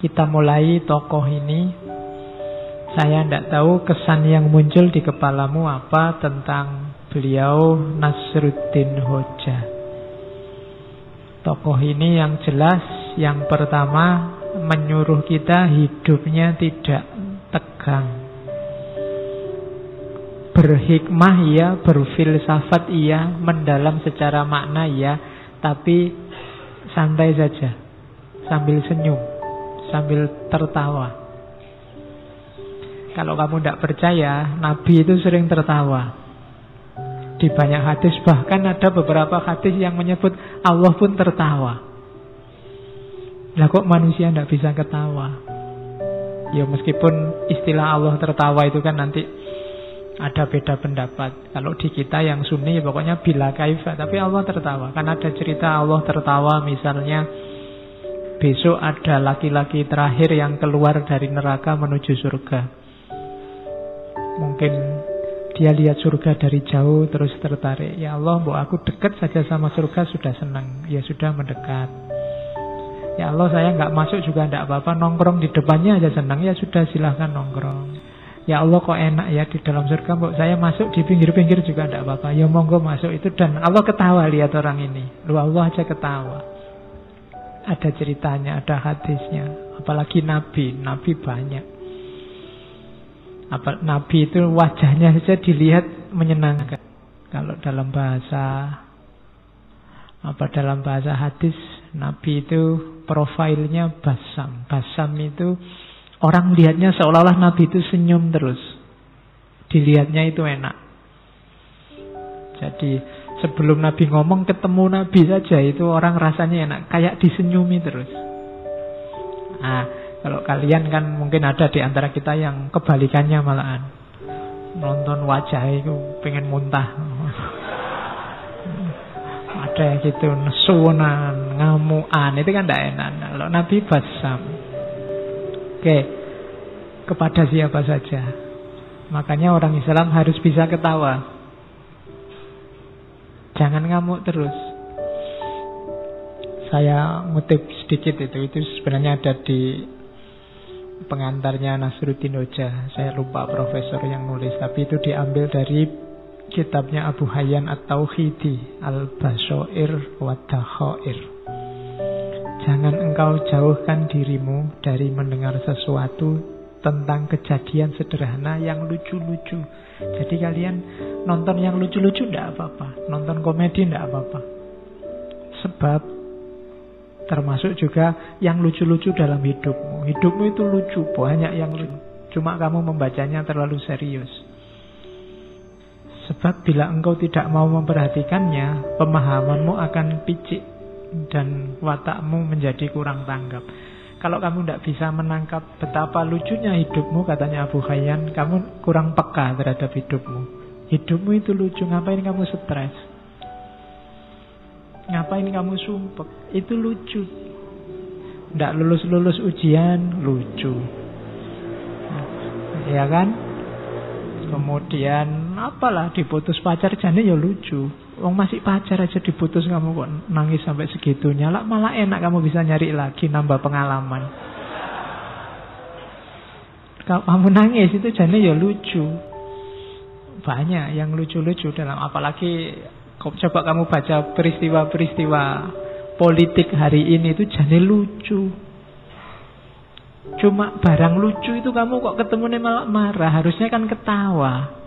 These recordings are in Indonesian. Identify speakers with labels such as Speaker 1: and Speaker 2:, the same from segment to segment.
Speaker 1: kita mulai tokoh ini. Saya tidak tahu kesan yang muncul di kepalamu apa tentang beliau Nasruddin Hoja. Tokoh ini yang jelas, yang pertama menyuruh kita hidupnya tidak tegang. Berhikmah iya, berfilsafat iya, mendalam secara makna iya, tapi santai saja, sambil senyum sambil tertawa. Kalau kamu tidak percaya, Nabi itu sering tertawa. Di banyak hadis bahkan ada beberapa hadis yang menyebut Allah pun tertawa. Lah kok manusia tidak bisa ketawa? Ya meskipun istilah Allah tertawa itu kan nanti ada beda pendapat. Kalau di kita yang sunni ya pokoknya bila kaifa. Tapi Allah tertawa. Kan ada cerita Allah tertawa misalnya besok ada laki-laki terakhir yang keluar dari neraka menuju surga. Mungkin dia lihat surga dari jauh terus tertarik. Ya Allah, bu aku dekat saja sama surga sudah senang. Ya sudah mendekat. Ya Allah, saya nggak masuk juga tidak apa-apa. Nongkrong di depannya aja senang. Ya sudah silahkan nongkrong. Ya Allah kok enak ya di dalam surga bu Saya masuk di pinggir-pinggir juga tidak apa-apa Ya monggo masuk itu dan Allah ketawa lihat orang ini Lu Allah aja ketawa ada ceritanya, ada hadisnya. Apalagi Nabi, Nabi banyak. Apa, Nabi itu wajahnya saja dilihat menyenangkan. Kalau dalam bahasa apa dalam bahasa hadis Nabi itu profilnya basam. Basam itu orang lihatnya seolah-olah Nabi itu senyum terus. Dilihatnya itu enak. Jadi Sebelum Nabi ngomong ketemu Nabi saja itu orang rasanya enak, kayak disenyumi terus. Nah, kalau kalian kan mungkin ada di antara kita yang kebalikannya malahan. Nonton wajah itu pengen muntah. ada gitu nesunan, ngamuan, itu kan tidak enak. Kalau Nabi basam. Oke, kepada siapa saja. Makanya orang Islam harus bisa ketawa. Jangan ngamuk terus. Saya ngutip sedikit itu. Itu sebenarnya ada di pengantarnya Nasruddin Hoja. Saya lupa profesor yang nulis. Tapi itu diambil dari kitabnya Abu Hayyan At-Tauhidi. Al-Basoir wa Jangan engkau jauhkan dirimu dari mendengar sesuatu tentang kejadian sederhana yang lucu-lucu. Jadi kalian nonton yang lucu-lucu tidak apa-apa, nonton komedi tidak apa-apa. Sebab termasuk juga yang lucu-lucu dalam hidupmu. Hidupmu itu lucu, banyak yang lucu. Cuma kamu membacanya terlalu serius. Sebab bila engkau tidak mau memperhatikannya, pemahamanmu akan picik dan watakmu menjadi kurang tanggap. Kalau kamu tidak bisa menangkap betapa lucunya hidupmu, katanya Abu Khayyan, kamu kurang peka terhadap hidupmu. Hidupmu itu lucu, ngapain kamu stres? Ngapain kamu sumpek? Itu lucu. Tidak lulus-lulus ujian, lucu. Ya kan? Kemudian apalah diputus pacar jadi ya lucu. Wong masih pacar aja diputus kamu kok nangis sampai segitunya. Lah malah enak kamu bisa nyari lagi nambah pengalaman. Kalau kamu nangis itu jadi ya lucu. Banyak yang lucu-lucu dalam apalagi coba kamu baca peristiwa-peristiwa politik hari ini itu jadi lucu. Cuma barang lucu itu kamu kok ketemu malah marah, harusnya kan ketawa.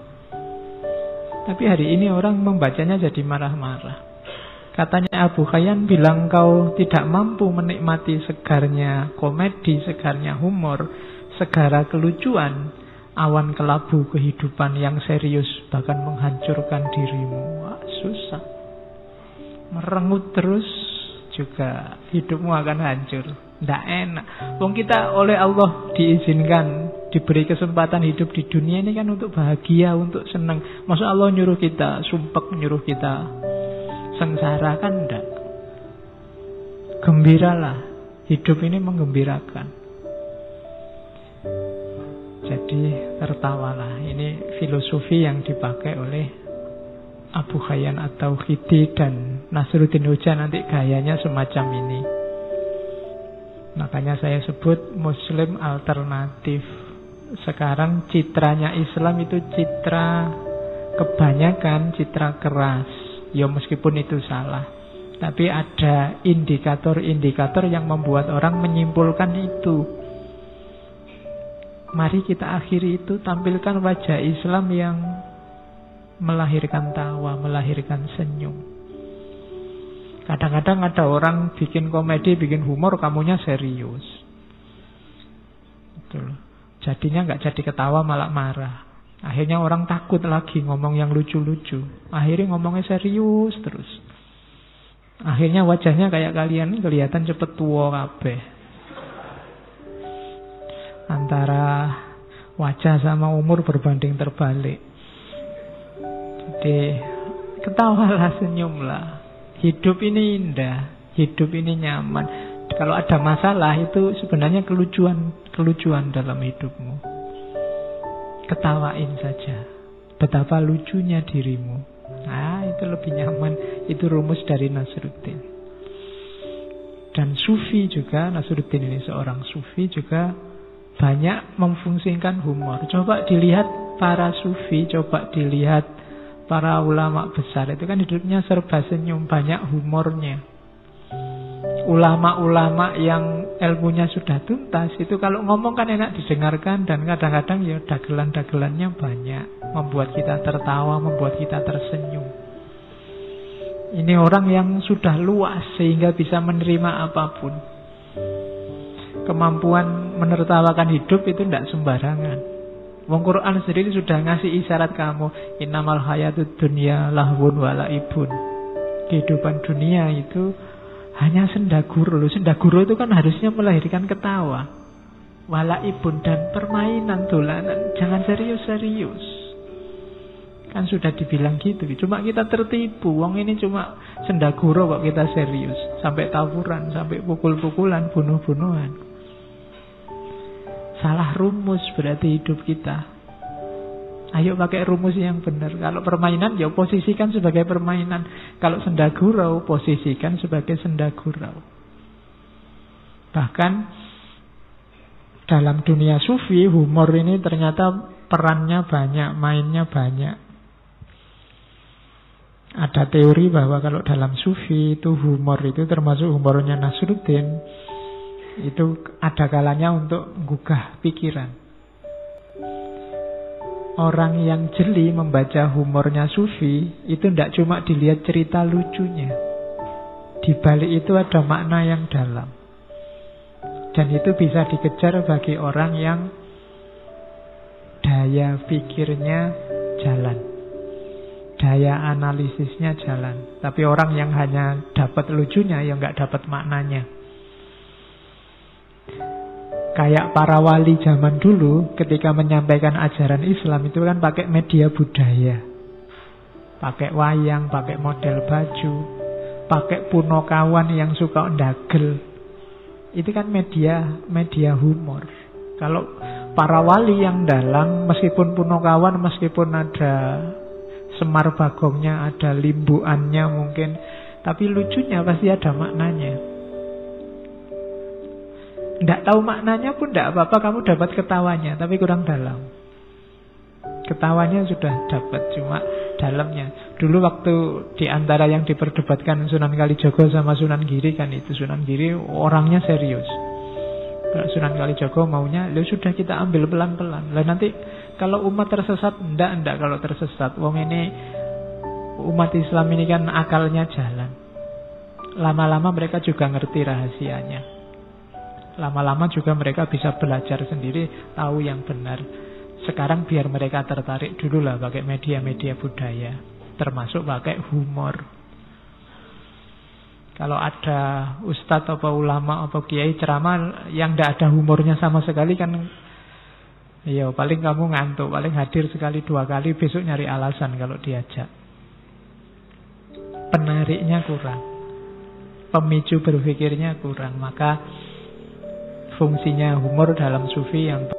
Speaker 1: Tapi hari ini orang membacanya jadi marah-marah. Katanya Abu Khayyan bilang kau tidak mampu menikmati segarnya komedi, segarnya humor, segara kelucuan, awan kelabu kehidupan yang serius bahkan menghancurkan dirimu. Wah, susah. Merengut terus juga hidupmu akan hancur. Tidak enak. Wong kita oleh Allah diizinkan diberi kesempatan hidup di dunia ini kan untuk bahagia, untuk senang. Masa Allah nyuruh kita sumpek, nyuruh kita sengsara kan enggak. Gembiralah. Hidup ini menggembirakan. Jadi tertawalah. Ini filosofi yang dipakai oleh Abu Khayyan atau Khidi dan Nasruddin Hoja nanti gayanya semacam ini. Makanya saya sebut Muslim alternatif. Sekarang citranya Islam itu citra kebanyakan citra keras. Ya meskipun itu salah. Tapi ada indikator-indikator yang membuat orang menyimpulkan itu. Mari kita akhiri itu tampilkan wajah Islam yang melahirkan tawa, melahirkan senyum. Kadang-kadang ada orang bikin komedi, bikin humor, kamunya serius. Jadinya nggak jadi ketawa malah marah. Akhirnya orang takut lagi ngomong yang lucu-lucu. Akhirnya ngomongnya serius terus. Akhirnya wajahnya kayak kalian kelihatan cepet tua kabeh antara wajah sama umur berbanding terbalik. Jadi ketawalah, senyumlah. Hidup ini indah, hidup ini nyaman. Kalau ada masalah itu sebenarnya kelucuan kelucuan dalam hidupmu. Ketawain saja. Betapa lucunya dirimu. Nah, itu lebih nyaman. Itu rumus dari Nasruddin. Dan sufi juga, Nasruddin ini seorang sufi juga banyak memfungsikan humor. Coba dilihat para sufi, coba dilihat para ulama besar itu kan hidupnya serba senyum, banyak humornya. Ulama-ulama yang ilmunya sudah tuntas itu kalau ngomong kan enak didengarkan dan kadang-kadang ya dagelan-dagelannya banyak, membuat kita tertawa, membuat kita tersenyum. Ini orang yang sudah luas sehingga bisa menerima apa pun kemampuan menertawakan hidup itu tidak sembarangan. Wong Quran sendiri sudah ngasih isyarat kamu innamal hayatud dunya lahwun wala ibun. Kehidupan dunia itu hanya sendaguru loh. Sendaguru itu kan harusnya melahirkan ketawa. Wala ibun dan permainan dolanan. Jangan serius-serius. Kan sudah dibilang gitu. Cuma kita tertipu. Wong ini cuma sendaguru kok kita serius. Sampai tawuran, sampai pukul-pukulan, bunuh-bunuhan. Salah rumus berarti hidup kita. Ayo pakai rumus yang benar. Kalau permainan ya posisikan sebagai permainan. Kalau sendagurau posisikan sebagai sendagurau. Bahkan dalam dunia sufi humor ini ternyata perannya banyak, mainnya banyak. Ada teori bahwa kalau dalam sufi itu humor itu termasuk humornya Nasruddin itu ada kalanya untuk gugah pikiran. Orang yang jeli membaca humornya Sufi itu tidak cuma dilihat cerita lucunya. Di balik itu ada makna yang dalam. Dan itu bisa dikejar bagi orang yang daya pikirnya jalan. Daya analisisnya jalan. Tapi orang yang hanya dapat lucunya ya nggak dapat maknanya. Kayak para wali zaman dulu ketika menyampaikan ajaran Islam itu kan pakai media budaya. Pakai wayang, pakai model baju, pakai punokawan yang suka ndagel. Itu kan media media humor. Kalau para wali yang dalam meskipun punokawan, meskipun ada semar bagongnya, ada limbuannya mungkin, tapi lucunya pasti ada maknanya. Tidak tahu maknanya pun tidak apa-apa kamu dapat ketawanya Tapi kurang dalam. Ketawanya sudah dapat Cuma dalamnya. Dulu waktu di antara yang diperdebatkan Sunan Kalijogo sama Sunan Giri kan itu Sunan Giri orangnya serius. Sunan Kalijogo maunya Ya sudah kita ambil pelan-pelan. Lah nanti kalau umat tersesat Tidak, tidak kalau tersesat. Wong ini Umat Islam ini kan akalnya jalan. Lama-lama mereka juga ngerti rahasianya Lama-lama juga mereka bisa belajar sendiri, tahu yang benar. Sekarang biar mereka tertarik dulu lah pakai media-media budaya, termasuk pakai humor. Kalau ada ustadz atau ulama atau kiai ceramah yang tidak ada humornya sama sekali kan Ya paling kamu ngantuk, paling hadir sekali dua kali, besok nyari alasan kalau diajak. Penariknya kurang, pemicu berpikirnya kurang, maka fungsinya humor dalam sufi yang